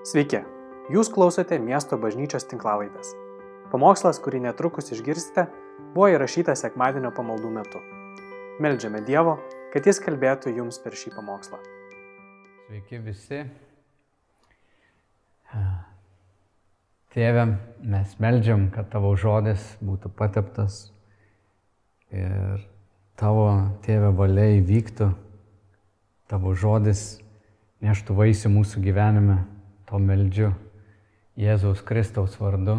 Sveiki, jūs klausote miesto bažnyčios tinklavaitės. Pamokslas, kurį netrukus išgirsite, buvo įrašytas sekmadienio pamaldų metu. Meldžiame Dievo, kad Jis kalbėtų jums per šį pamokslą. Sveiki visi. Tėve, mes meldžiam, kad tavo žodis būtų pateptas ir tavo tėve valia įvyktų, tavo žodis neštų vaisių mūsų gyvenime, to meldžiu Jėzaus Kristaus vardu.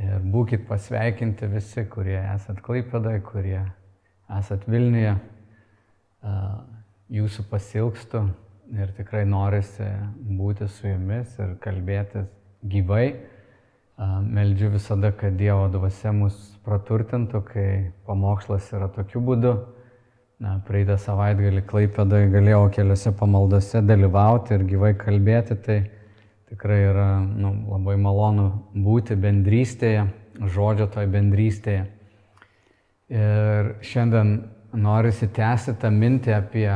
Ir būkite pasveikinti visi, kurie esat Klaipėdai, kurie esat Vilniuje. Jūsų pasilgstu ir tikrai norisi būti su jumis ir kalbėtis gyvai. Meldžiu visada, kad Dievo dvasia mus praturtintų, kai pamokslas yra tokiu būdu. Na, praeitą savaitgalį Klaipėdoje galėjau keliose pamaldose dalyvauti ir gyvai kalbėti, tai tikrai yra nu, labai malonu būti bendrystėje, žodžio toj bendrystėje. Ir šiandien norisi tęsti tą mintį apie,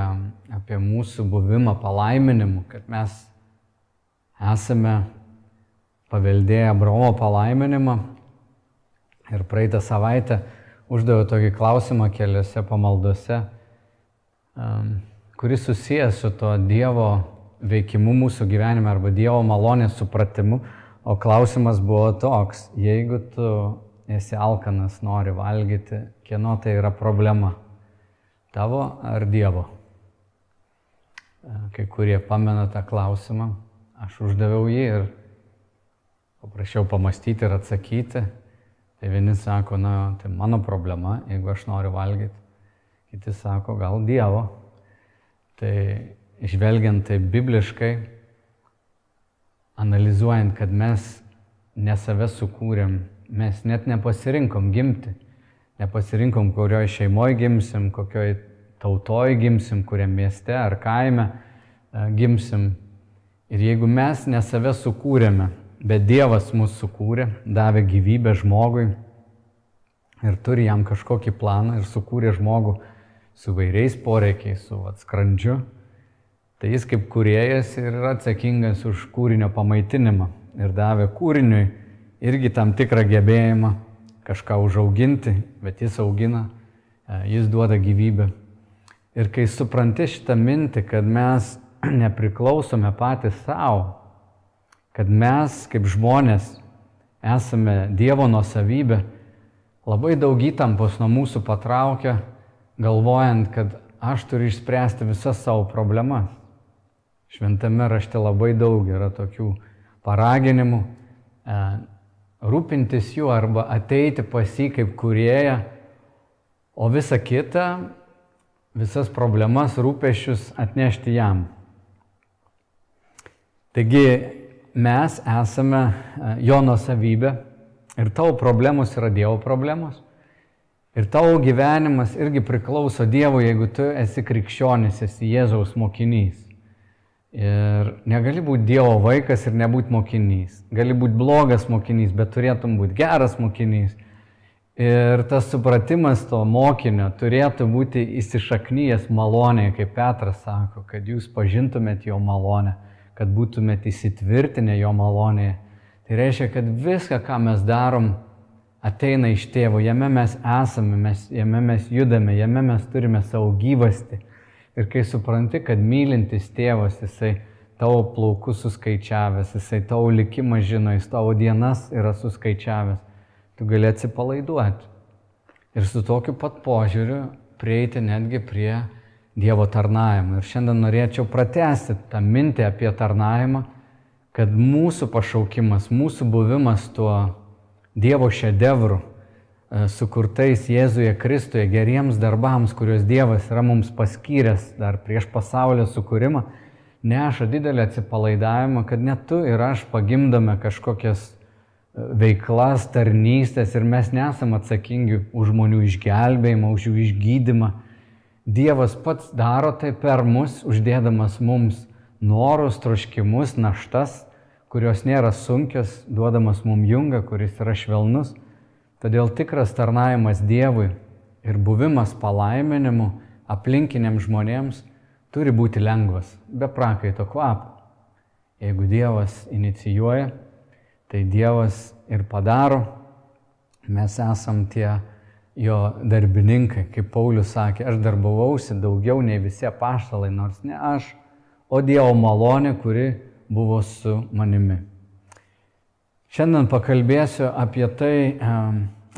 apie mūsų buvimą palaiminimu, kad mes esame paveldėję Abraomo palaiminimą. Ir praeitą savaitę uždaviau tokį klausimą keliose pamaldose, kuris susijęs su to Dievo veikimu mūsų gyvenime arba Dievo malonės supratimu. O klausimas buvo toks, jeigu tu esi alkanas, nori valgyti, kieno tai yra problema? Tavo ar Dievo? Kai kurie pamena tą klausimą, aš uždaviau jį ir paprašiau pamastyti ir atsakyti. Tai vieni sako, na, tai mano problema, jeigu aš noriu valgyti. Kiti sako, gal Dievo. Tai žvelgiant tai bibliškai, analizuojant, kad mes ne save sukūrėm, mes net nepasirinkom gimti. Nepasirinkom, kurioje šeimoje gimsim, kokioje tautoje gimsim, kuriam mieste ar kaime gimsim. Ir jeigu mes ne save sukūrėme, bet Dievas mus sukūrė, davė gyvybę žmogui ir turi jam kažkokį planą ir sukūrė žmogų su vairiais poreikiais, su atskrandžiu, tai jis kaip kuriejas ir yra atsakingas už kūrinio pamaitinimą ir davė kūriniui irgi tam tikrą gebėjimą kažką užauginti, bet jis augina, jis duoda gyvybę. Ir kai supranti šitą mintį, kad mes nepriklausome patys savo, kad mes kaip žmonės esame Dievo nuosavybė, labai daug įtampos nuo mūsų patraukia, galvojant, kad aš turiu išspręsti visas savo problemas. Šventame rašte labai daug yra tokių paraginimų e, rūpintis juo arba ateiti pas jį kaip kurėja, o visa kita, visas problemas, rūpešius atnešti jam. Taigi mes esame jo nusavybė ir tavo problemos yra Dievo problemos. Ir tavo gyvenimas irgi priklauso Dievui, jeigu tu esi krikščionis, esi Jėzaus mokinys. Ir negali būti Dievo vaikas ir nebūti mokinys. Gali būti blogas mokinys, bet turėtum būti geras mokinys. Ir tas supratimas to mokinio turėtų būti įsišaknyjęs malonėje, kaip Petras sako, kad jūs pažintumėt jo malonę kad būtumėte įsitvirtinę jo malonėje. Tai reiškia, kad viską, ką mes darom, ateina iš tėvo, jame mes esame, mes, jame mes judame, jame mes turime savo gyvasti. Ir kai supranti, kad mylintis tėvas, jisai tavo plaukus suskaičiavęs, jisai tavo likimą žino, jis tavo dienas yra suskaičiavęs, tu gali atsipalaiduoti. Ir su tokiu pat požiūriu prieiti netgi prie Dievo tarnavimą. Ir šiandien norėčiau pratesti tą mintį apie tarnavimą, kad mūsų pašaukimas, mūsų buvimas tuo Dievo šedevru, e, sukurtais Jėzuje Kristuje geriems darbams, kuriuos Dievas yra mums paskyręs dar prieš pasaulio sukūrimą, neša didelį atsipalaidavimą, kad net tu ir aš pagimdame kažkokias e, veiklas, tarnystės ir mes nesam atsakingi už žmonių išgelbėjimą, už jų išgydymą Dievas pats daro tai per mus, uždėdamas mums norus, troškimus, naštas, kurios nėra sunkios, duodamas mums jungą, kuris yra švelnus. Todėl tikras tarnavimas Dievui ir buvimas palaiminimu aplinkiniams žmonėms turi būti lengvas, be prakaito kvapo. Jeigu Dievas inicijuoja, tai Dievas ir padaro. Mes esam tie jo darbininkai, kaip Paulius sakė, aš darbavausi daugiau nei visi paštalai, nors ne aš, o Dievo malonė, kuri buvo su manimi. Šiandien pakalbėsiu apie tai,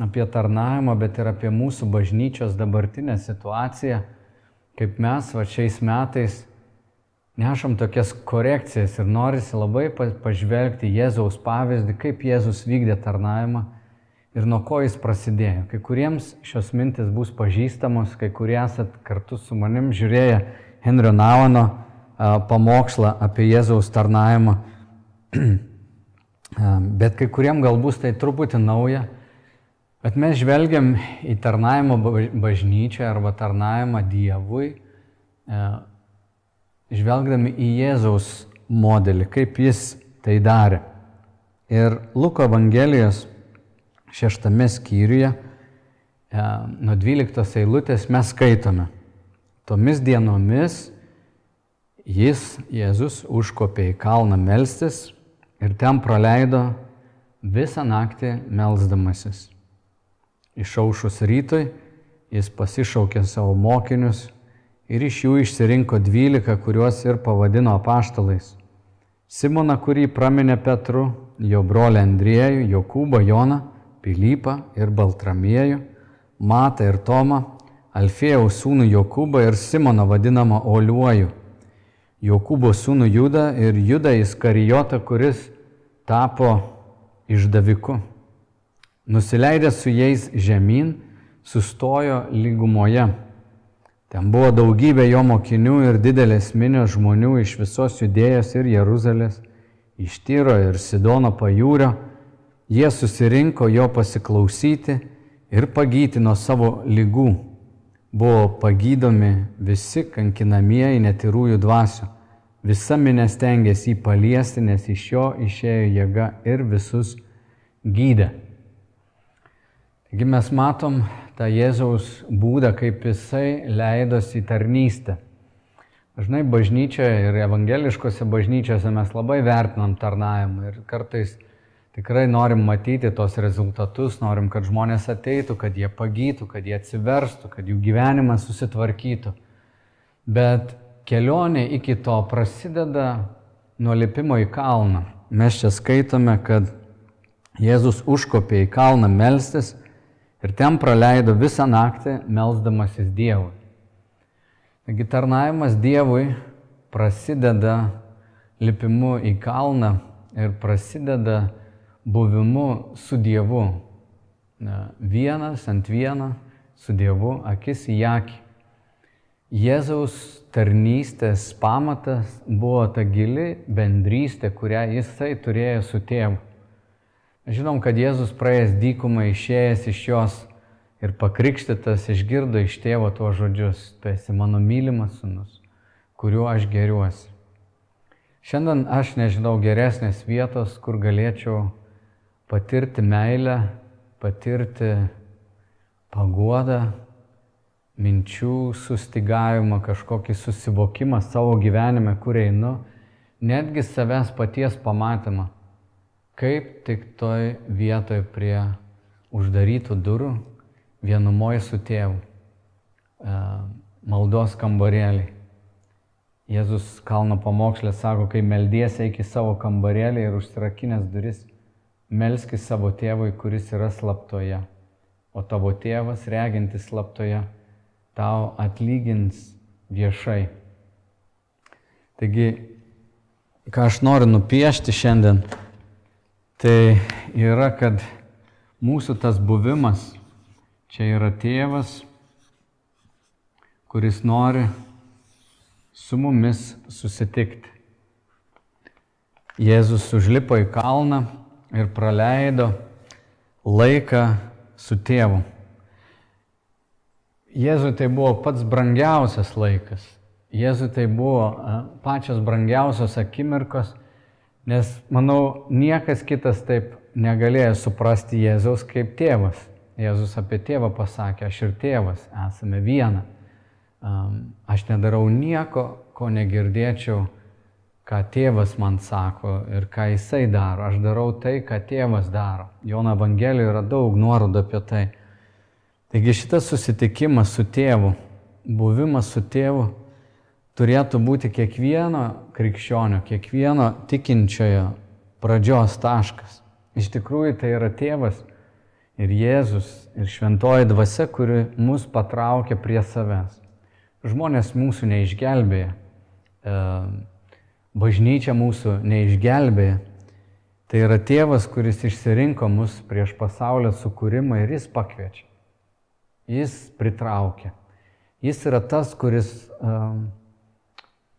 apie tarnavimą, bet ir apie mūsų bažnyčios dabartinę situaciją, kaip mes va šiais metais nešam tokias korekcijas ir norisi labai pažvelgti Jėzaus pavyzdį, kaip Jėzus vykdė tarnavimą ir nuo ko jis prasidėjo. Kai kuriems šios mintis bus pažįstamos, kai kurie esat kartu su manim žiūrėję Henrio Navano pamokslą apie Jėzaus tarnavimą, bet kai kuriem gal bus tai truputį nauja. Bet mes žvelgiam į tarnavimą bažnyčią arba tarnavimą Dievui, žvelgdami į Jėzaus modelį, kaip jis tai darė. Ir Luko Evangelijos šeštame skyriuje nuo 12 eilutės mes skaitome. Tomis dienomis jis, Jėzus, užkopė į kalną melstis ir ten praleido visą naktį melzdamasis. Išaušus rytoj jis pasišaukė savo mokinius ir iš jų išsirinko dvylika, kuriuos ir pavadino apaštalais. Simoną, kurį praminė Petru, jo brolį Andriejų, Jokūbą, Joną, Pilypą ir Baltramiejų, Matą ir Tomą, Alfėjaus sūnų Jokūbą ir Simoną vadinamą Oliuoju, Jokūbo sūnų Judą ir Judą Iskarijotą, kuris tapo išdaviku. Nusileidęs su jais žemyn, sustojo lygumoje. Ten buvo daugybė jo mokinių ir didelės minios žmonių iš visos judėjos ir Jeruzalės, iš Tyro ir Sidono pajūrio. Jie susirinko jo pasiklausyti ir pagyti nuo savo lygų. Buvo pagydomi visi kankinamieji netirųjų dvasių. Visa minė stengiasi jį paliesti, nes iš jo išėjo jėga ir visus gydė. Taigi mes matom tą Jėzaus būdą, kaip jisai leidosi į tarnystę. Dažnai bažnyčioje ir evangeliškose bažnyčiose mes labai vertinam tarnavimą ir kartais tikrai norim matyti tos rezultatus, norim, kad žmonės ateitų, kad jie pagytų, kad jie atsiverstų, kad jų gyvenimas susitvarkytų. Bet kelionė iki to prasideda nuo lipimo į kalną. Mes čia skaitome, kad Jėzus užkopė į kalną melstis ir ten praleido visą naktį melzdamasis Dievui. Taigi tarnavimas Dievui prasideda lipimu į kalną ir prasideda buvimu su Dievu. Vienas ant vieno su Dievu, akis į akį. Jėzaus tarnystės pamatas buvo ta gili bendrystė, kurią jisai turėjo su tėvu. Žinom, kad Jėzus praėjęs dykumą išėjęs iš jos ir pakrikštytas išgirdo iš tėvo tuos žodžius, tu esi mano mylimas sunus, kuriuo aš geriuosi. Šiandien aš nežinau geresnės vietos, kur galėčiau patirti meilę, patirti paguodą, minčių sustigavimą, kažkokį susivokimą savo gyvenime, kur einu, netgi savęs paties pamatymą kaip tik toj vietoj prie uždarytų durų vienumoje su tėvu e, maldos kambarėlį. Jėzus kalno pamokslė sako, kai meldiesi eik į savo kambarėlį ir užsirakinęs duris, melski savo tėvui, kuris yra slaptoje, o tavo tėvas, regintis slaptoje, tau atlygins viešai. Taigi, ką aš noriu nupiešti šiandien, tai yra, kad mūsų tas buvimas čia yra tėvas, kuris nori su mumis susitikti. Jėzus užlipo į kalną ir praleido laiką su tėvu. Jėzui tai buvo pats brangiausias laikas. Jėzui tai buvo pačios brangiausios akimirkos Nes, manau, niekas kitas taip negalėjo suprasti Jėzaus kaip tėvas. Jėzus apie tėvą pasakė, aš ir tėvas esame viena. Aš nedarau nieko, ko negirdėčiau, ką tėvas man sako ir ką jisai daro. Aš darau tai, ką tėvas daro. Jono Evangelijoje yra daug nuorodų apie tai. Taigi šitas susitikimas su tėvu, buvimas su tėvu turėtų būti kiekvieno krikščionio, kiekvieno tikinčiojo pradžios taškas. Iš tikrųjų tai yra tėvas ir Jėzus ir šventoji dvasia, kuri mus patraukia prie savęs. Žmonės mūsų neišgelbėja. E, bažnyčia mūsų neišgelbėja. Tai yra tėvas, kuris išsirinko mus prieš pasaulio sukūrimą ir jis pakviečia. Jis pritraukia. Jis yra tas, kuris um,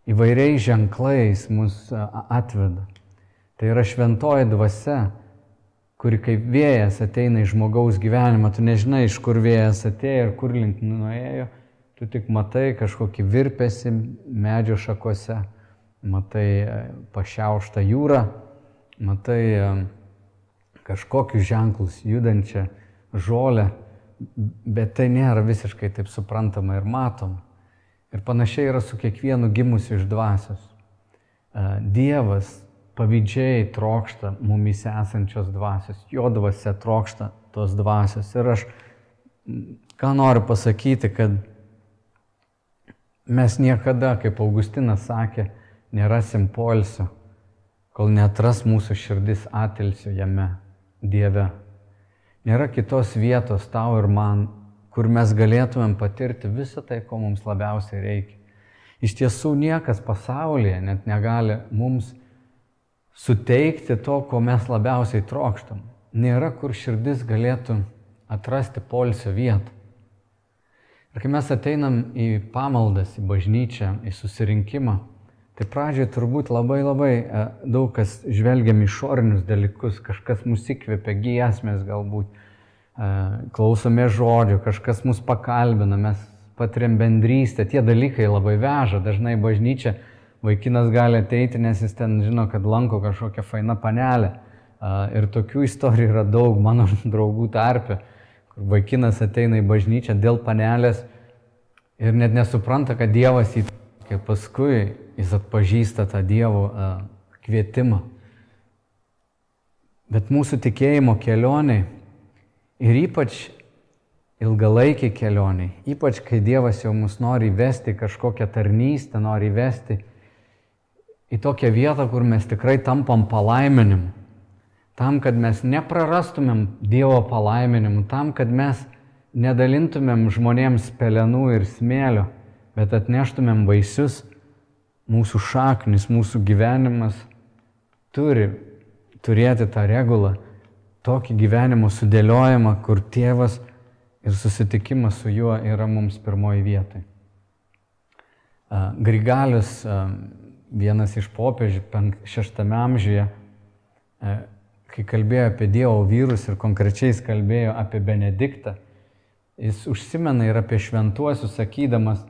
įvairiais ženklais mus atveda. Tai yra šventoji dvasia, kuri kaip vėjas ateina į žmogaus gyvenimą. Tu nežinai, iš kur vėjas atėjo ir kur link nuėjo. Tu tik matai kažkokį virpesi medžio šakose matai e, pašiauštą jūrą, matai e, kažkokius ženklus judančią žolę, bet tai nėra visiškai taip suprantama ir matoma. Ir panašiai yra su kiekvienu gimusiu iš dvasios. E, Dievas pavydžiai trokšta mumise esančios dvasios, jo dvasia trokšta tos dvasios. Ir aš ką noriu pasakyti, kad mes niekada, kaip Augustinas sakė, nerasim polsio, kol netras mūsų širdis atilsiu jame, Dieve. Nėra kitos vietos tau ir man, kur mes galėtumėm patirti visą tai, ko mums labiausiai reikia. Iš tiesų niekas pasaulyje net negali mums suteikti to, ko mes labiausiai trokštam. Nėra, kur širdis galėtų atrasti polsio vietą. Ir kai mes ateinam į pamaldas, į bažnyčią, į susirinkimą, Tai pradžioje turbūt labai labai e, daug kas žvelgiam išorinius dalykus, kažkas mus įkvėpia, giesmės galbūt, e, klausome žodžių, kažkas mus pakalbina, mes patiriam bendrystę, tie dalykai labai veža, dažnai bažnyčia vaikinas gali ateiti, nes jis ten žino, kad lanko kažkokią fainą panelę. E, ir tokių istorijų yra daug mano draugų tarpe, kur vaikinas ateina į bažnyčią dėl panelės ir net nesupranta, kad Dievas jį, paskui jis atpažįsta tą Dievo kvietimą. Bet mūsų tikėjimo kelioniai ir ypač ilgalaikiai kelioniai, ypač kai Dievas jau mus nori vesti kažkokią tarnystę, nori vesti į tokią vietą, kur mes tikrai tampam palaiminimu, tam, kad mes neprarastumėm Dievo palaiminimu, tam, kad mes nedalintumėm žmonėms pelenų ir smėlio, bet atneštumėm vaisius, mūsų šaknis, mūsų gyvenimas turi turėti tą regulą, tokį gyvenimo sudėliojimą, kur tėvas ir susitikimas su juo yra mums pirmoji vietai. Grigalius, vienas iš popiežių, šeštame amžiuje, kai kalbėjo apie Dievo vyrus ir konkrečiai jis kalbėjo apie Benediktą, jis užsimena ir apie šventuosius, sakydamas,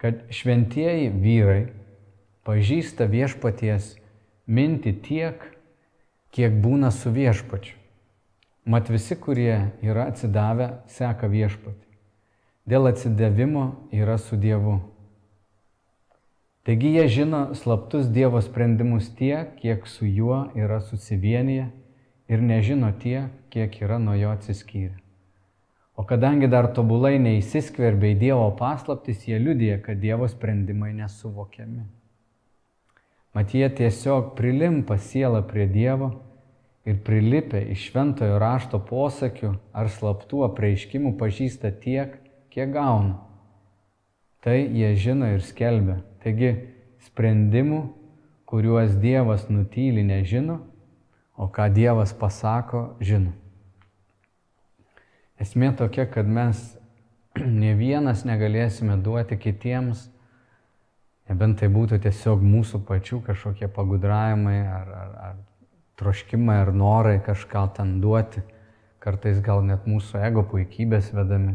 kad šventieji vyrai pažįsta viešpaties mintį tiek, kiek būna su viešpačiu. Mat visi, kurie yra atsidavę, seka viešpatį. Dėl atsidavimo yra su Dievu. Taigi jie žino slaptus Dievo sprendimus tiek, kiek su juo yra susivienyje ir nežino tiek, kiek yra nuo jo atsiskyrę. O kadangi dar tobulai neįsiskverbė į Dievo paslaptis, jie liudija, kad Dievo sprendimai nesuvokiami. Mat jie tiesiog prilimpa sielą prie Dievo ir prilipę iš šventojo rašto posakių ar slaptų apreiškimų pažįsta tiek, kiek gauna. Tai jie žino ir skelbia. Taigi sprendimų, kuriuos Dievas nutyli, nežino, o ką Dievas pasako, žino. Esmė tokia, kad mes ne vienas negalėsime duoti kitiems Nebent tai būtų tiesiog mūsų pačių kažkokie pagudravimai ar, ar, ar troškimai ar norai kažką ten duoti, kartais gal net mūsų ego puikybės vedami.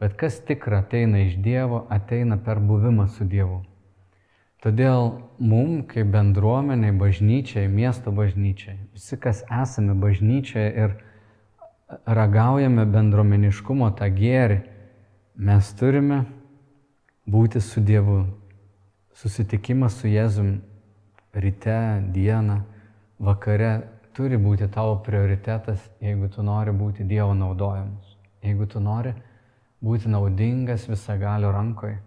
Bet kas tikra ateina iš Dievo, ateina per buvimą su Dievu. Todėl mum, kaip bendruomeniai, bažnyčiai, miesto bažnyčiai, visi, kas esame bažnyčiai ir ragaujame bendruomeniškumo tą gėrį, mes turime būti su Dievu, susitikimas su Jėzum ryte, dieną, vakare turi būti tavo prioritetas, jeigu tu nori būti Dievo naudojamas. Jeigu tu nori būti naudingas visagalio rankoje.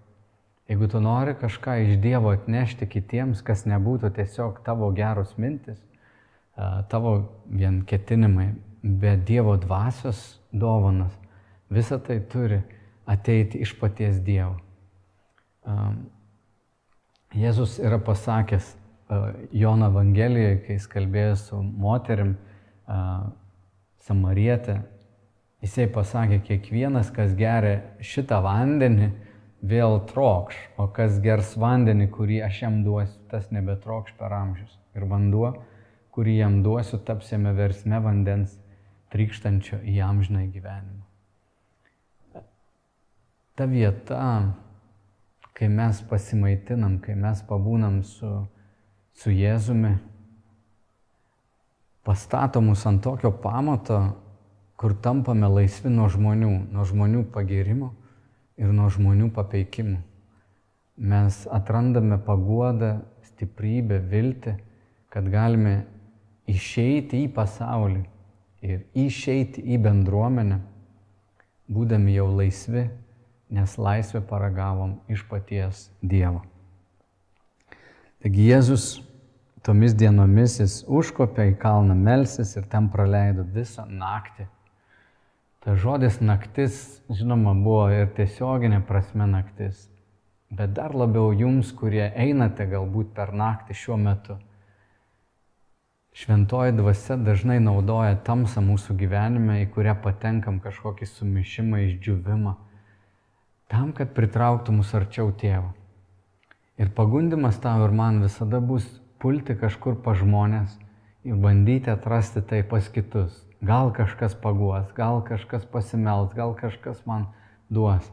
Jeigu tu nori kažką iš Dievo atnešti kitiems, kas nebūtų tiesiog tavo geros mintis, tavo vien ketinimai, bet Dievo dvasios dovanas, visa tai turi ateiti iš paties Dievo. Jėzus yra pasakęs Jono Evangelijoje, kai jis kalbėjo su moterim Samarietė, jisai pasakė, kiekvienas, kas geria šitą vandenį, vėl trokš, o kas gers vandenį, kurį aš jam duosiu, tas nebetrokš per amžius. Ir vanduo, kurį jam duosiu, taps jame versme vandens trykštančio į amžinai gyvenimą. Ta vieta, kai mes pasimaitinam, kai mes pabūnam su, su Jėzumi, pastato mus ant tokio pamato, kur tampame laisvi nuo žmonių, nuo žmonių pagirimo ir nuo žmonių papeikimų. Mes atrandame paguodą, stiprybę, viltį, kad galime išeiti į pasaulį ir išeiti į bendruomenę, būdami jau laisvi nes laisvę paragavom iš paties Dievo. Taigi Jėzus tomis dienomis jis užkopė į kalną melsis ir ten praleido visą naktį. Ta žodis naktis, žinoma, buvo ir tiesioginė prasme naktis, bet dar labiau jums, kurie einate galbūt per naktį šiuo metu. Šventoji dvasia dažnai naudoja tamsą mūsų gyvenime, į kurią patenkam kažkokį sumišimą, išdžiūvimą tam, kad pritrauktų mus arčiau tėvo. Ir pagundimas tau ir man visada bus pulti kažkur pa žmonės ir bandyti atrasti tai pas kitus. Gal kažkas paguos, gal kažkas pasimels, gal kažkas man duos.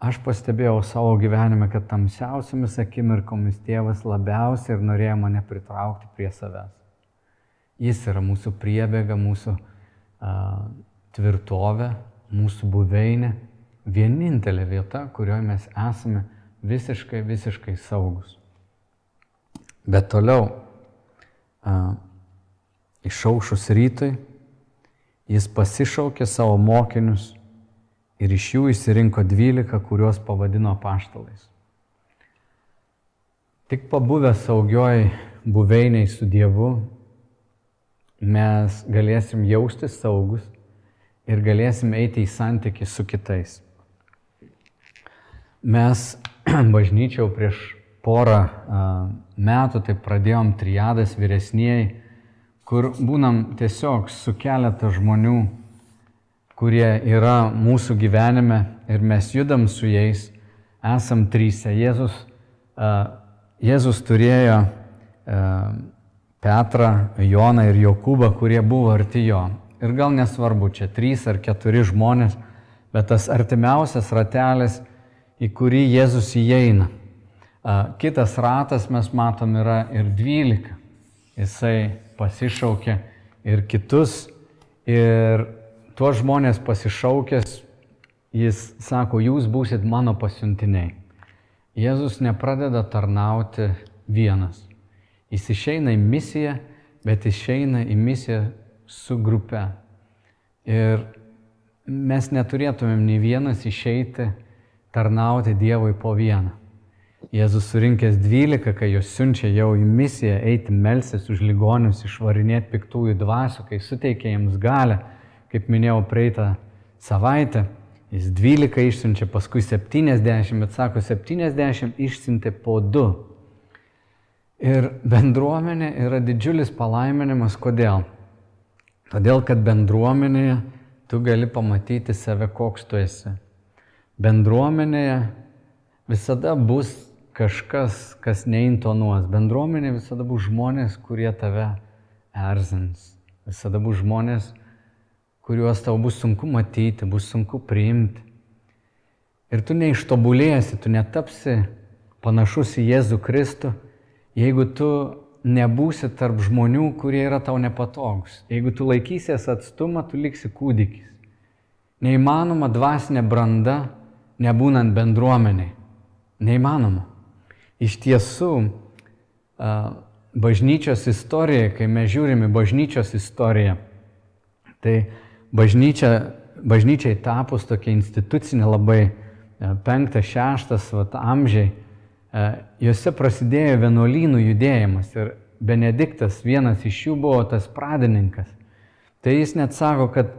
Aš pastebėjau savo gyvenime, kad tamsiausiamis akimirkomis tėvas labiausiai ir norėjo mane pritraukti prie savęs. Jis yra mūsų priebėga, mūsų uh, tvirtovė, mūsų buveinė vienintelė vieta, kurioje mes esame visiškai, visiškai saugus. Bet toliau, a, išaušus rytui, jis pasišaukė savo mokinius ir iš jų įsirinko dvylika, kuriuos pavadino paštalais. Tik pabuvę saugioj buveiniai su Dievu, mes galėsim jaustis saugus ir galėsim eiti į santykių su kitais. Mes bažnyčiau prieš porą metų tai pradėjom triadas vyresnieji, kur būnam tiesiog su keletą žmonių, kurie yra mūsų gyvenime ir mes judam su jais, esam trysia. Jėzus, Jėzus turėjo Petrą, Joną ir Jokūbą, kurie buvo arti jo. Ir gal nesvarbu, čia trys ar keturi žmonės, bet tas artimiausias ratelis į kurį Jėzus įeina. Kitas ratas mes matom yra ir dvylika. Jisai pasišaukė ir kitus. Ir tuos žmonės pasišaukęs, jis sako, jūs būsit mano pasiuntiniai. Jėzus nepradeda tarnauti vienas. Jis išeina į misiją, bet išeina į misiją su grupe. Ir mes neturėtumėm nei vienas išeiti tarnauti Dievui po vieną. Jėzus surinkęs dvylika, kai juos siunčia jau į misiją eiti melsis už ligonius, išvarinėti piktųjų dvasių, kai suteikė jiems galę, kaip minėjau praeitą savaitę, jis dvylika išsiunčia, paskui septyniasdešimt, bet sako, septyniasdešimt išsiuntė po du. Ir bendruomenė yra didžiulis palaiminimas, kodėl? Todėl, kad bendruomenėje tu gali pamatyti save, koks tu esi bendruomenėje visada bus kažkas, kas neintonuos. Bendruomenė visada bus žmonės, kurie tave erzins. Visada bus žmonės, kuriuos tau bus sunku matyti, bus sunku priimti. Ir tu neištobulėsi, tu netapsi panašus į Jėzų Kristų, jeigu tu nebūsi tarp žmonių, kurie yra tau nepatogus. Jeigu tu laikysies atstumą, tu liksi kūdikis. Neįmanoma dvasinė branda nebūnant bendruomeniai. Neįmanoma. Iš tiesų, bažnyčios istorija, kai mes žiūrime bažnyčios istoriją, tai bažnyčia, bažnyčiai tapus tokia institucinė labai penktas, šeštas vat, amžiai, juose prasidėjo vienuolynų judėjimas ir Benediktas vienas iš jų buvo tas pradininkas. Tai jis net sako, kad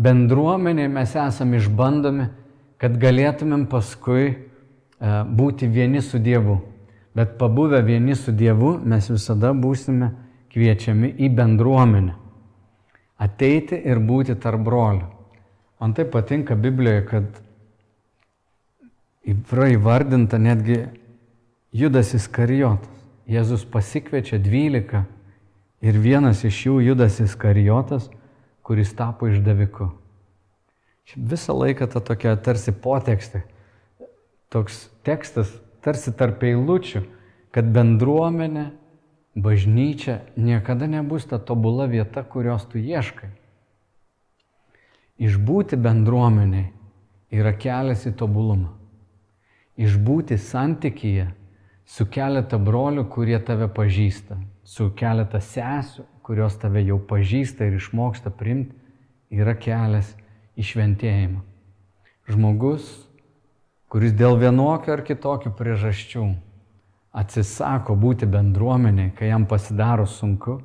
bendruomenė mes esame išbandomi, kad galėtumėm paskui būti vieni su Dievu. Bet pabuvę vieni su Dievu, mes visada būsime kviečiami į bendruomenę. Ateiti ir būti tarp brolių. Man tai patinka Biblijoje, kad yra įvardinta netgi Judas Iskarijotas. Jėzus pasikviečia dvylika ir vienas iš jų Judas Iskarijotas, kuris tapo išdaviku. Visą laiką ta tokia tarsi potekstė, toks tekstas tarsi tarp eilučių, kad bendruomenė, bažnyčia niekada nebus ta tobula vieta, kurios tu ieškai. Išbūti bendruomeniai yra kelias į tobulumą. Išbūti santykyje su keletą brolių, kurie tave pažįsta, su keletą sesų, kurios tave jau pažįsta ir išmoksta primti, yra kelias į šventėjimą. Žmogus kuris dėl vienokių ar kitokių priežasčių atsisako būti bendruomeniai, kai jam pasidaro sunku,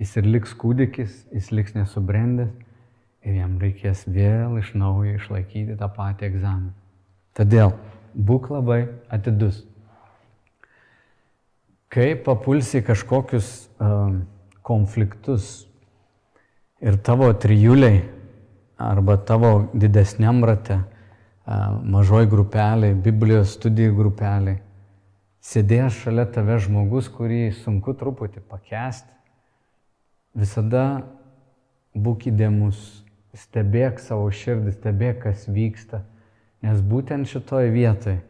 jis ir liks kūdikis, jis liks nesubrendęs ir jam reikės vėl iš naujo išlaikyti tą patį egzaminą. Todėl būk labai atidus. Kai papulsi kažkokius uh, konfliktus ir tavo trijuliai arba tavo didesniam rate mažoj grupeliai, Biblijos studijų grupeliai. Sėdės šalia tave žmogus, kurį sunku truputį pakesti. Visada būk įdėmus, stebėk savo širdį, stebėk, kas vyksta, nes būtent šitoje vietoje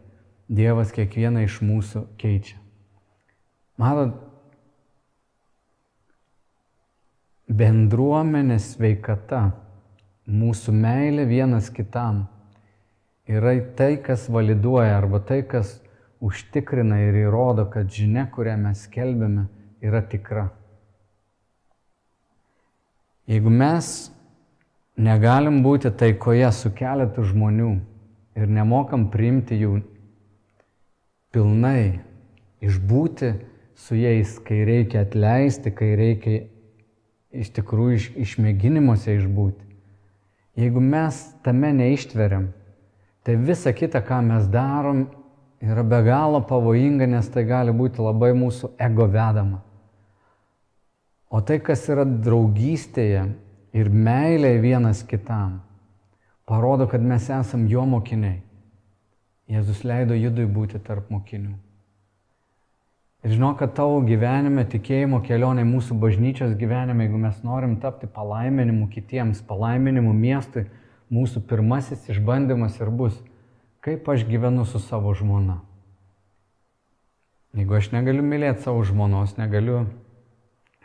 Dievas kiekvieną iš mūsų keičia. Matot, bendruomenės veikata, mūsų meilė vienas kitam yra tai, kas validuoja arba tai, kas užtikrina ir įrodo, kad žinia, kurią mes skelbėme, yra tikra. Jeigu mes negalim būti taikoje su keletu žmonių ir nemokam priimti jų pilnai, išbūti su jais, kai reikia atleisti, kai reikia iš tikrųjų iš, išmėginimuose išbūti. Jeigu mes tame neištveriam, tai visa kita, ką mes darom, yra be galo pavojinga, nes tai gali būti labai mūsų ego vedama. O tai, kas yra draugystėje ir meilėje vienas kitam, parodo, kad mes esam jo mokiniai. Jėzus leido judui būti tarp mokinių. Ir žinau, kad tavo gyvenime, tikėjimo kelionė, mūsų bažnyčios gyvenime, jeigu mes norim tapti palaiminimu kitiems, palaiminimu miestui, mūsų pirmasis išbandymas ir bus, kaip aš gyvenu su savo žmona. Jeigu aš negaliu mylėti savo žmonos, negaliu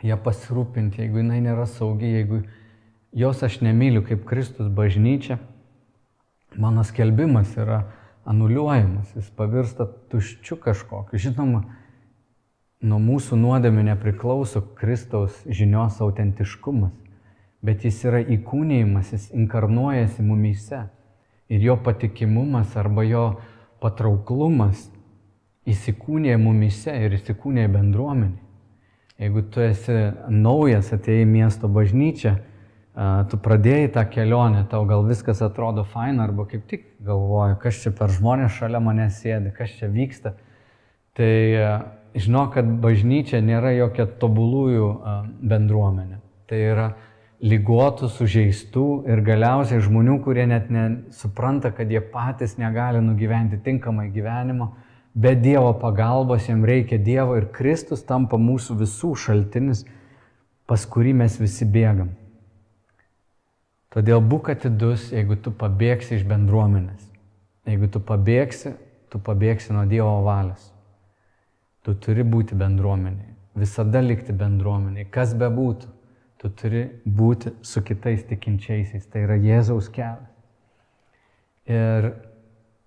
ją pasirūpinti, jeigu jinai nėra saugi, jeigu jos aš nemyliu kaip Kristus bažnyčia, mano skelbimas yra anuliuojamas, jis pavirsta tuščiu kažkokiu. Žinoma, nuo mūsų nuodėmių nepriklauso Kristaus žinios autentiškumas bet jis yra įkūnėjimas, jis inkarnuojasi mumyse. Ir jo patikimumas arba jo patrauklumas įsikūnė mumyse ir įsikūnė bendruomenė. Jeigu tu esi naujas, atėjai miesto bažnyčią, tu pradėjai tą kelionę, tau gal viskas atrodo faina, arba kaip tik galvoji, kas čia per žmonės šalia mane sėdi, kas čia vyksta. Tai žinok, kad bažnyčia nėra jokia tobulųjų bendruomenė. Tai yra lygotų, sužeistų ir galiausiai žmonių, kurie net nesupranta, kad jie patys negali nugyventi tinkamai gyvenimo, be Dievo pagalbos jiems reikia Dievo ir Kristus tampa mūsų visų šaltinis, pas kurį mes visi bėgam. Todėl būk atidus, jeigu tu pabėgsi iš bendruomenės. Jeigu tu pabėgsi, tu pabėgsi nuo Dievo valios. Tu turi būti bendruomeniai, visada likti bendruomeniai, kas be būtų tu turi būti su kitais tikinčiaisiais. Tai yra Jėzaus kelias. Ir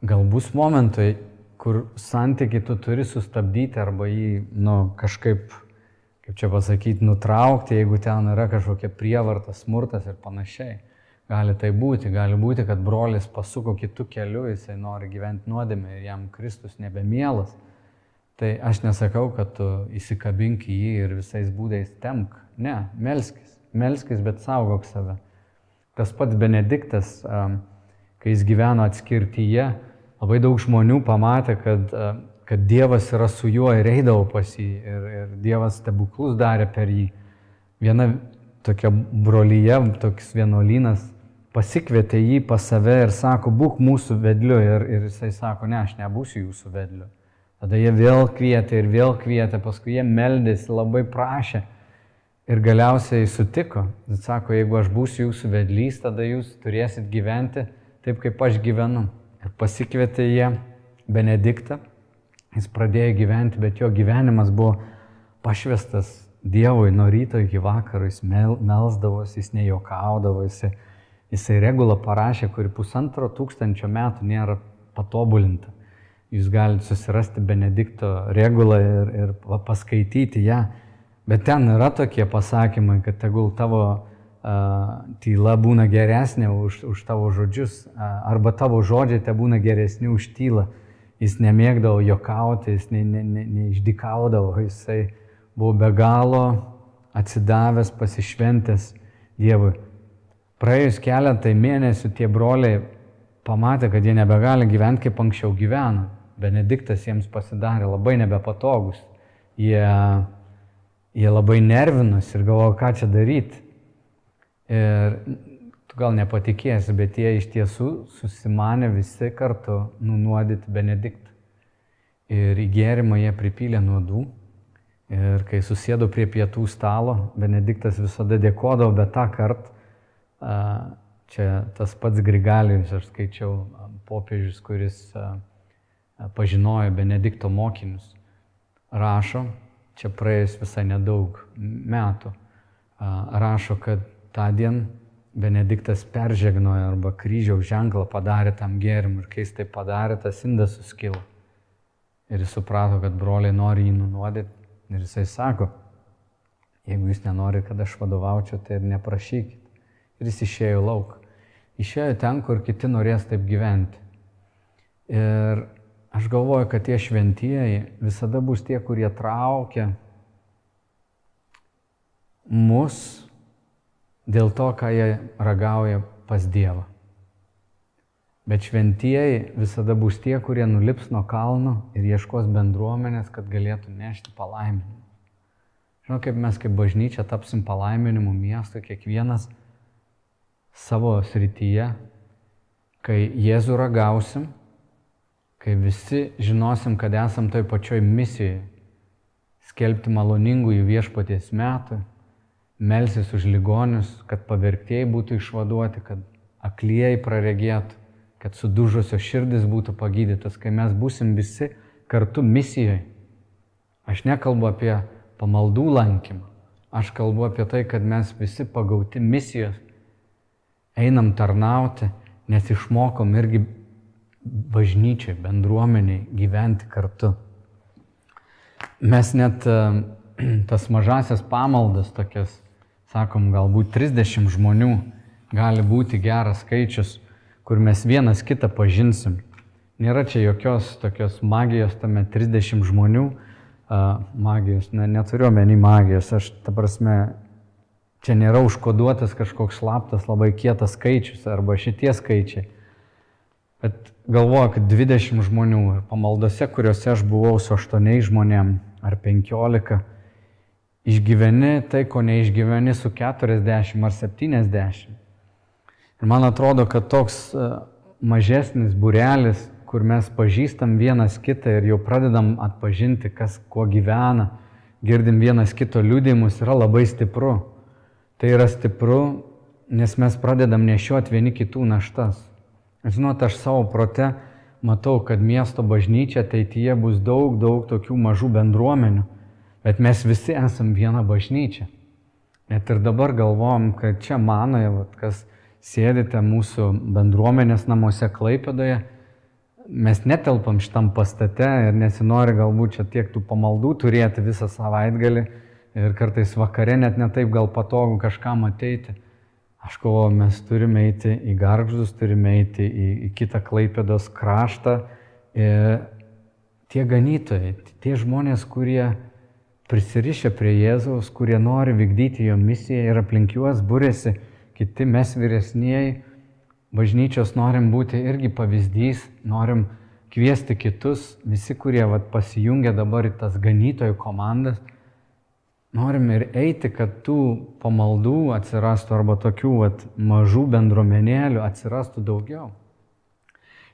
gal bus momentai, kur santykiai tu turi sustabdyti arba jį nu, kažkaip kaip čia pasakyti, nutraukti, jeigu ten yra kažkokia prievarta, smurtas ir panašiai. Gali tai būti, gali būti, kad brolis pasuko kitų kelių, jisai nori gyventi nuodėmę ir jam Kristus nebemielas. Tai aš nesakau, kad tu įsikabink į jį ir visais būdais temk. Ne, melskis, melskis, bet saugok save. Tas pats Benediktas, kai jis gyveno atskirtyje, labai daug žmonių pamatė, kad, kad Dievas yra su juo ir eidavo pas jį ir, ir Dievas stebuklus darė per jį. Viena tokia brolyje, toks vienuolynas pasikvietė jį pas save ir sako, būk mūsų vedliu. Ir, ir jisai sako, ne, aš nebūsiu jūsų vedliu. Tada jie vėl kvietė ir vėl kvietė, paskui jie meldėsi, labai prašė. Ir galiausiai sutiko. Jis sako, jeigu aš būsiu jūsų vedlys, tada jūs turėsit gyventi taip, kaip aš gyvenu. Ir pasikvietė jie Benediktą. Jis pradėjo gyventi, bet jo gyvenimas buvo pašvestas Dievui nuo ryto iki vakaro. Jis mel, melsdavosi, jis nejuokaudavo, jis Jisai regulą parašė, kuri pusantro tūkstančio metų nėra patobulinta. Jūs galite susirasti Benedikto regulą ir, ir paskaityti ją. Bet ten yra tokie pasakymai, kad tegul tavo uh, tyla būna geresnė už, už tavo žodžius, uh, arba tavo žodžiai te būna geresni už tylą. Jis nemėgdavo jokauti, jis neišdikaudavo, ne, ne, ne jisai buvo be galo atsidavęs, pasišventęs Dievui. Praėjus keletai mėnesių tie broliai pamatė, kad jie nebegali gyventi kaip anksčiau gyveno. Benediktas jiems pasidarė labai nebepatogus. Jie, jie labai nervinosi ir galvojo, ką čia daryti. Ir tu gal nepatikėsi, bet jie iš tiesų susimanė visi kartu nunuodyti Benediktą. Ir į gėrimą jie pripylė nuodų. Ir kai susėdo prie pietų stalo, Benediktas visada dėkodavo, bet tą kartą Čia tas pats Grigalijus, aš skaičiau, popiežius, kuris pažinojo Benedikto mokinius, rašo, čia praėjus visai nedaug metų, rašo, kad tą dieną Benediktas peržegnojo arba kryžiaus ženklą padarė tam gėrimui ir kai jis tai padarė, tas indas suskilo. Ir jis suprato, kad broliai nori jį nunuodyti ir jisai sako, jeigu jūs nenorite, kad aš vadovaučiau, tai ir neprašykit ir jis išėjo lauk. Išėjo ten, kur kiti norės taip gyventi. Ir aš galvoju, kad tie šventieji visada bus tie, kurie traukia mus dėl to, ką jie ragauja pas Dievą. Bet šventieji visada bus tie, kurie nulips nuo kalno ir ieškos bendruomenės, kad galėtų nešti palaiminimą. Žinau, kaip mes kaip bažnyčia tapsim palaiminimu miesto, kiekvienas savo srityje, kai Jėzų ragausim, kai visi žinosim, kad esam toj pačioj misijoje, skelbti maloningųjų viešpaties metų, melsis už ligonius, kad pavergtieji būtų išvaduoti, kad aklieji praregėtų, kad sudužusios širdis būtų pagydytas, kai mes būsim visi kartu misijoje. Aš nekalbu apie pamaldų lankymą, aš kalbu apie tai, kad mes visi pagauti misijos einam tarnauti, nes išmokom irgi bažnyčiai, bendruomeniai gyventi kartu. Mes net e, tas mažasias pamaldas tokias, sakom, galbūt 30 žmonių gali būti geras skaičius, kur mes vienas kitą pažinsim. Nėra čia jokios tokios magijos tame 30 žmonių. Uh, magijos, ne, neturiu omeny magijos, aš, ta prasme, Čia nėra užkoduotas kažkoks slaptas labai kietas skaičius arba šitie skaičiai. Bet galvoju, kad 20 žmonių pamaldose, kuriuose aš buvau su 8 žmonėm ar 15, išgyveni tai, ko neišgyveni su 40 ar 70. Ir man atrodo, kad toks e, mažesnis burelis, kur mes pažįstam vienas kitą ir jau pradedam atpažinti, kas kuo gyvena, girdim vienas kito liūdėjimus, yra labai stipru. Tai yra stipru, nes mes pradedam nešioti vieni kitų naštas. Žinot, aš savo prote matau, kad miesto bažnyčia ateityje bus daug, daug tokių mažų bendruomenių, bet mes visi esam viena bažnyčia. Net ir dabar galvom, kad čia manoje, kas sėdite mūsų bendruomenės namuose Klaipėdoje, mes netelpam šitam pastate ir nesinori galbūt čia tiek tų pamaldų turėti visą savaitgalį, ir kartais vakare net netaip gal patogu kažkam ateiti. Aš kovo, mes turime eiti į garždus, turime eiti į, į kitą klaipėdos kraštą. Ir tie ganytojai, tie žmonės, kurie prisirišę prie Jėzaus, kurie nori vykdyti jo misiją ir aplink juos būrėsi kiti mes vyresnieji, bažnyčios norim būti irgi pavyzdys, norim kviesti kitus, visi, kurie vat, pasijungia dabar į tas ganytojų komandas, norim ir eiti, kad tų pamaldų atsirastų arba tokių vat, mažų bendruomenėlių atsirastų daugiau.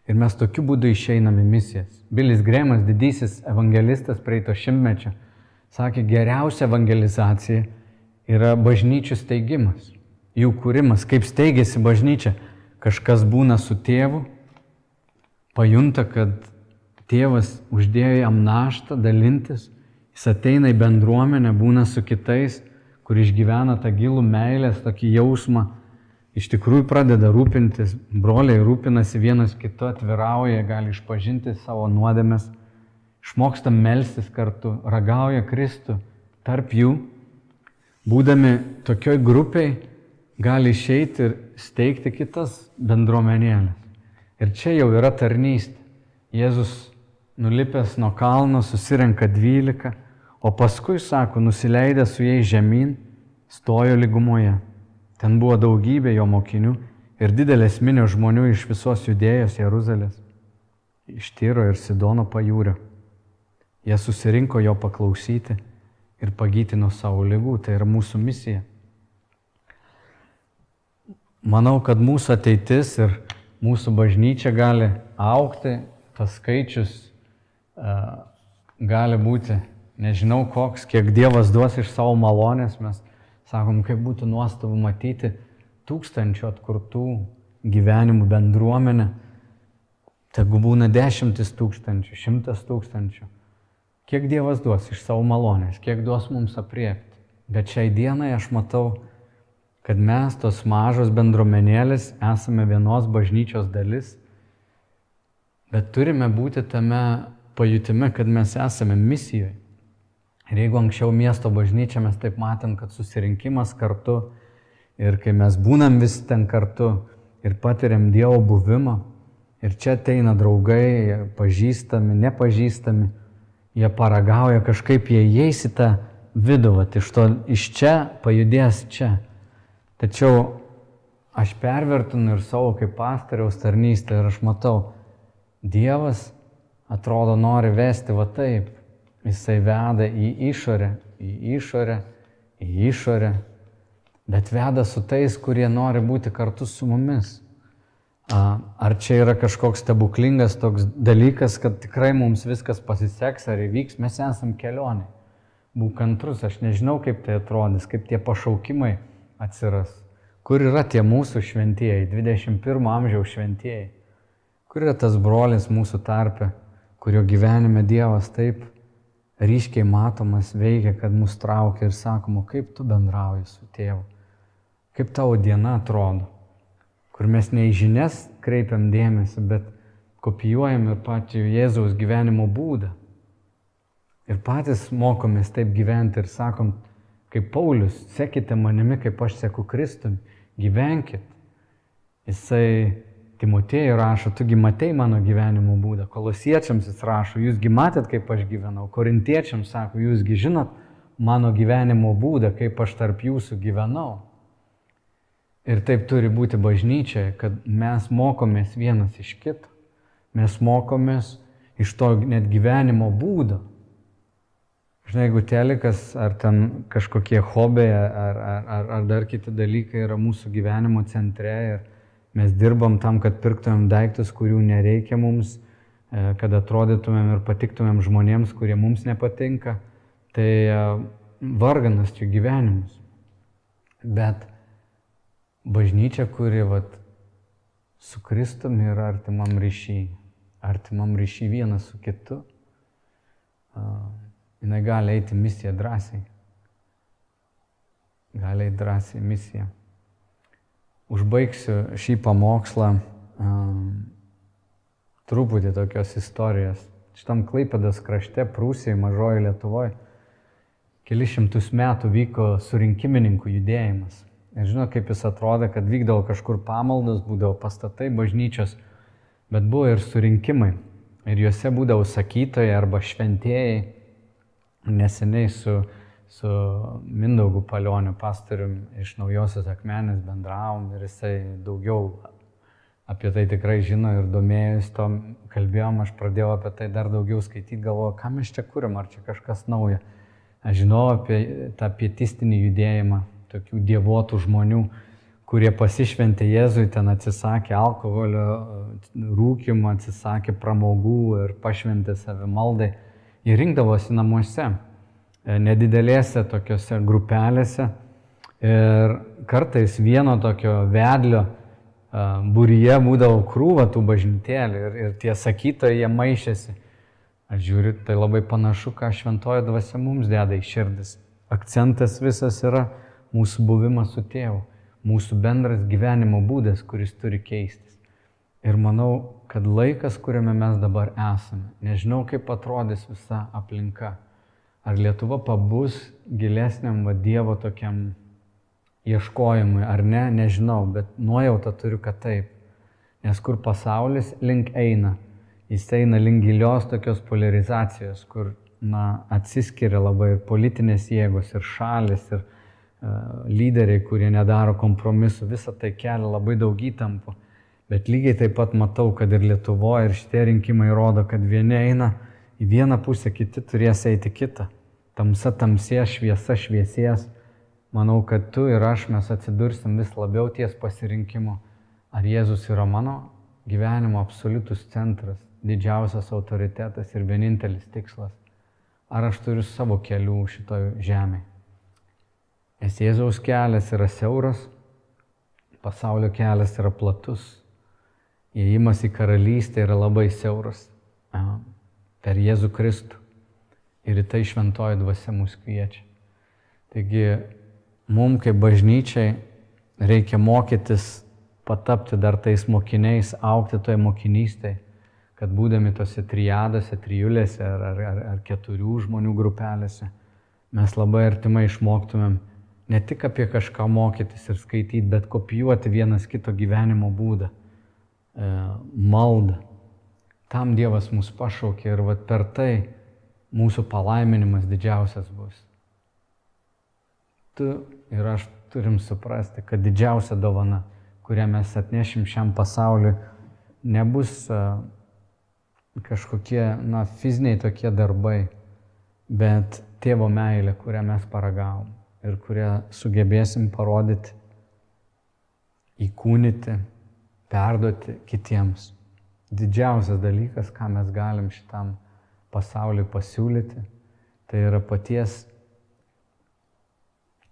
Ir mes tokiu būdu išeinam į misijas. Bilis Grėmas, didysis evangelistas praeito šimtmečio, sakė, geriausia evangelizacija yra bažnyčių steigimas, jų kūrimas, kaip steigėsi bažnyčia. Kažkas būna su tėvu, pajunta, kad tėvas uždėjo jam naštą dalintis, Jis ateina į bendruomenę, būna su kitais, kur išgyvena tą gilų meilės, tokį jausmą, iš tikrųjų pradeda rūpintis, broliai rūpinasi vienas kitu, atvirauja, gali išpažinti savo nuodėmes, išmoksta melstis kartu, ragauja Kristų tarp jų, būdami tokioj grupiai, gali išeiti ir steigti kitas bendruomenėlės. Ir čia jau yra tarnystė. Jėzus nulipęs nuo kalno susirenka dvylika O paskui, sako, nusileidę su jais žemyn, stojo lygumoje. Ten buvo daugybė jo mokinių ir didelės minios žmonių iš visos judėjos Jeruzalės, iš Tyro ir Sidono pajūrio. Jie susirinko jo paklausyti ir pagyti nuo savo lygų. Tai yra mūsų misija. Manau, kad mūsų ateitis ir mūsų bažnyčia gali aukti, tas skaičius uh, gali būti Nežinau, koks, kiek Dievas duos iš savo malonės, mes sakom, kaip būtų nuostabu matyti tūkstančių atkurtų gyvenimų bendruomenę. Tegu būna dešimtis tūkstančių, šimtas tūkstančių. Kiek Dievas duos iš savo malonės, kiek duos mums apriepti. Bet šiai dienai aš matau, kad mes tos mažos bendruomenėlės esame vienos bažnyčios dalis, bet turime būti tame pajutime, kad mes esame misijoje. Ir jeigu anksčiau miesto bažnyčia mes taip matėm, kad susirinkimas kartu ir kai mes būnam vis ten kartu ir patiriam Dievo buvimą, ir čia ateina draugai, pažįstami, nepažįstami, jie paragauja kažkaip, jie įeis į tą vidų, vat, iš, to, iš čia pajudės čia. Tačiau aš pervertinu ir savo kaip pastoriaus tarnystę ir aš matau, Dievas atrodo nori vesti va taip, Jisai veda į išorę, į išorę, į išorę, bet veda su tais, kurie nori būti kartu su mumis. Ar čia yra kažkoks stebuklingas toks dalykas, kad tikrai mums viskas pasiseks ar įvyks, mes esam kelionė. Būk kantrus, aš nežinau, kaip tai atrodys, kaip tie pašaukimai atsiras. Kur yra tie mūsų šventieji, 21 amžiaus šventieji? Kur yra tas brolis mūsų tarpe, kurio gyvenime Dievas taip ryškiai matomas veikia, kad mus traukia ir sakoma, kaip tu bendrauji su tėvu, kaip tavo diena atrodo, kur mes ne į žinias kreipiam dėmesį, bet kopijuojam ir patį Jėzaus gyvenimo būdą. Ir patys mokomės taip gyventi ir sakom, kaip Paulius, sekite manimi, kaip aš seku Kristumi, gyvenkit. Jisai Timotėjai rašo, tugi matei mano gyvenimo būdą. Kolosiečiams jis rašo, jūsgi matėt, kaip aš gyvenau. Korintiečiams sako, jūsgi žinot mano gyvenimo būdą, kaip aš tarp jūsų gyvenau. Ir taip turi būti bažnyčia, kad mes mokomės vienas iš kito. Mes mokomės iš to net gyvenimo būdo. Žinai, jeigu telikas ar ten kažkokie hobiai ar, ar, ar, ar dar kiti dalykai yra mūsų gyvenimo centre ir Mes dirbam tam, kad pirktumėm daiktus, kurių nereikia mums, e, kad atrodytumėm ir patiktumėm žmonėms, kurie mums nepatinka. Tai e, varganas čia gyvenimas. Bet bažnyčia, kuri vat, su Kristumi yra artimam ryšiai, artimam ryšiai vienas su kitu, jinai gali eiti misiją drąsiai. Gali eiti drąsiai misiją užbaigsiu šį pamokslą um, truputį tokios istorijos. Šitam Klaipėdas krašte, Prūsijoje, mažoji Lietuvoje, keli šimtus metų vyko surinkimininkų judėjimas. Ir žinau, kaip jis atrodo, kad vykdavo kažkur pamaldos, būdavo pastatai, bažnyčios, bet buvo ir surinkimai. Ir juose būdavo sakytojai arba šventėjai. Neseniai su, su Mindaugu Palioniu pastorium iš Naujosios Akmenės bendravom ir jisai daugiau apie tai tikrai žino ir domėjus to kalbėjom, aš pradėjau apie tai dar daugiau skaityti, galvoju, ką mes čia kūrim, ar čia kažkas nauja. Aš žinau apie tą pietistinį judėjimą, tokių dievotų žmonių, kurie pasišventė Jėzui, ten atsisakė alkoholio, rūkimo, atsisakė pramogų ir pašventė save maldai. Jie rinkdavosi namuose, nedidelėse tokiuose grupelėse ir kartais vieno tokio vedlio e, būryje būdavo krūva tų bažnytėlių ir, ir tie sakytojai jie maišėsi. Aš žiūriu, tai labai panašu, ką šventoji dvasia mums deda į širdis. Akcentas visas yra mūsų buvimas su tėvu mūsų bendras gyvenimo būdas, kuris turi keistis. Ir manau, kad laikas, kuriame mes dabar esame, nežinau, kaip atrodys visa aplinka. Ar Lietuva pabus gilesniam va Dievo tokiam ieškojimui, ar ne, nežinau, bet nuojauta turiu, kad taip. Nes kur pasaulis link eina, jis eina link gilios tokios polarizacijos, kur na, atsiskiria labai ir politinės jėgos, ir šalis, ir, lyderiai, kurie nedaro kompromisų, visą tai kelia labai daug įtampų. Bet lygiai taip pat matau, kad ir Lietuvoje ir šitie rinkimai rodo, kad vieni eina į vieną pusę, kiti turės eiti kitą. Tamsa tamsės, šviesa šviesės. Manau, kad tu ir aš mes atsidursim vis labiau ties pasirinkimu. Ar Jėzus yra mano gyvenimo absoliutus centras, didžiausias autoritetas ir vienintelis tikslas. Ar aš turiu savo kelių šitoj žemėje. Nes Jėzaus kelias yra siauras, pasaulio kelias yra platus. Įėjimas į karalystę yra labai siauras per Jėzų Kristų. Ir į tai šventoji dvasia mus kviečia. Taigi, mums kaip bažnyčiai reikia mokytis patapti dar tais mokiniais, aukti toje mokinystėje, kad būdami tose trijadose, trijulėse ar, ar, ar, ar keturių žmonių grupelėse, mes labai artimai išmoktumėm ne tik apie kažką mokytis ir skaityti, bet kopijuoti vienas kito gyvenimo būdą, e, maldą. Tam Dievas mus pašaukė ir vat per tai mūsų palaiminimas didžiausias bus. Tu ir aš turim suprasti, kad didžiausia dovana, kurią mes atnešim šiam pasauliu, nebus kažkokie, na, fiziniai tokie darbai, bet tėvo meilė, kurią mes paragavom ir kurią sugebėsim parodyti, įkūnyti, perduoti kitiems. Didžiausias dalykas, ką mes galim šitam pasauliu pasiūlyti, tai yra paties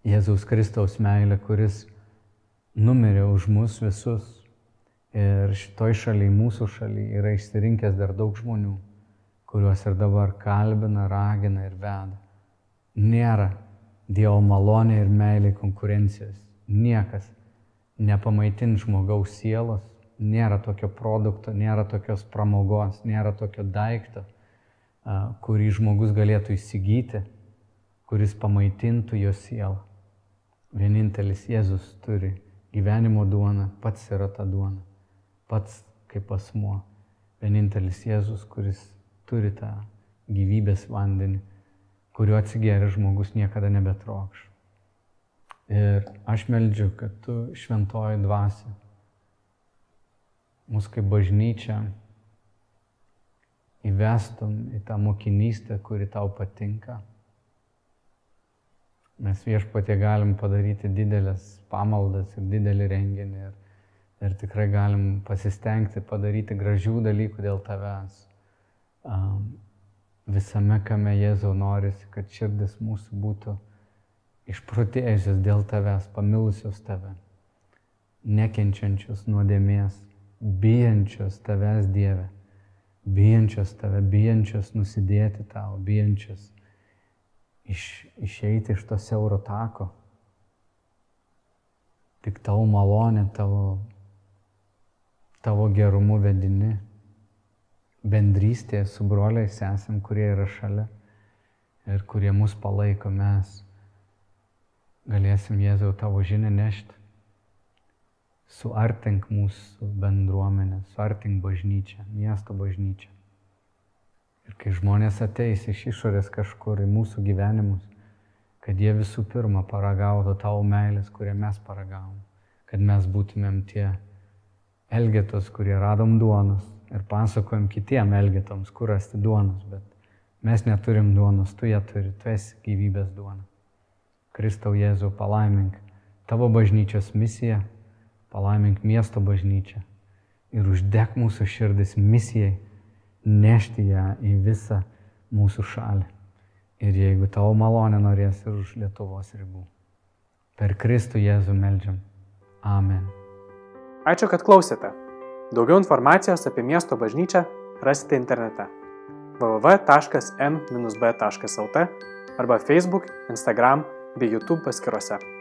Jėzaus Kristaus meilė, kuris numirė už mus visus. Ir šitoj šalyje, mūsų šalyje, yra išsirinkęs dar daug žmonių, kuriuos ir dabar kalbina, ragina ir veda. Nėra Dievo malonė ir meilė konkurencijos. Niekas nepamaitin žmogaus sielos, nėra tokio produkto, nėra tokios pramogos, nėra tokio daikto, kurį žmogus galėtų įsigyti, kuris pamaitintų jo sielą. Vienintelis Jėzus turi gyvenimo duoną, pats yra ta duona, pats kaip asmuo. Vienintelis Jėzus, kuris turi tą gyvybės vandenį kuriuo atsigėręs žmogus niekada nebetrokš. Ir aš meldžiu, kad tu šventoji dvasia, mus kaip bažnyčia, įvestum į tą mokinystę, kuri tau patinka. Mes viešpatė galim padaryti didelės pamaldas ir didelį renginį ir, ir tikrai galim pasistengti padaryti gražių dalykų dėl tavęs. Um, visame, kame Jėzau norisi, kad širdis mūsų būtų išprotėjusios dėl tavęs, pamilusios tave, nekenčiančios nuodėmės, bijančios tavęs Dieve, bijančios tave, bijančios nusidėti tau, bijančios iš, išeiti iš to siauro tako. Tik tavo malonė, tavo, tavo gerumu vedini bendrystėje su broliais esam, kurie yra šalia. ir kurie mus palaiko, mes galėsim Jėzau tavo žinę nešti. Suartink mūsų bendruomenę, suartink bažnyčią, miesto bažnyčią. Ir kai žmonės ateis iš išorės kažkur į mūsų gyvenimus, kad jie visų pirma paragautų tavo meilės, kurią mes paragavom, kad mes būtumėm tie elgetos, kurie radom duonos ir pasakojom kitiem elgetoms, kur rasti duonos, bet mes neturim duonos, tu ją turi, tu esi gyvybės duona. Kristau Jėzau, palaimink tavo bažnyčios misiją, palaimink miesto bažnyčią ir uždek mūsų širdis misijai nešti ją į visą mūsų šalį. Ir jeigu tavo malonė norės ir už Lietuvos ribų. Per Kristų Jėzų meldžiam. Amen. Ačiū, kad klausėte. Daugiau informacijos apie miesto bažnyčią rasite internete www.m-b.lt arba Facebook, Instagram bei YouTube paskiruose.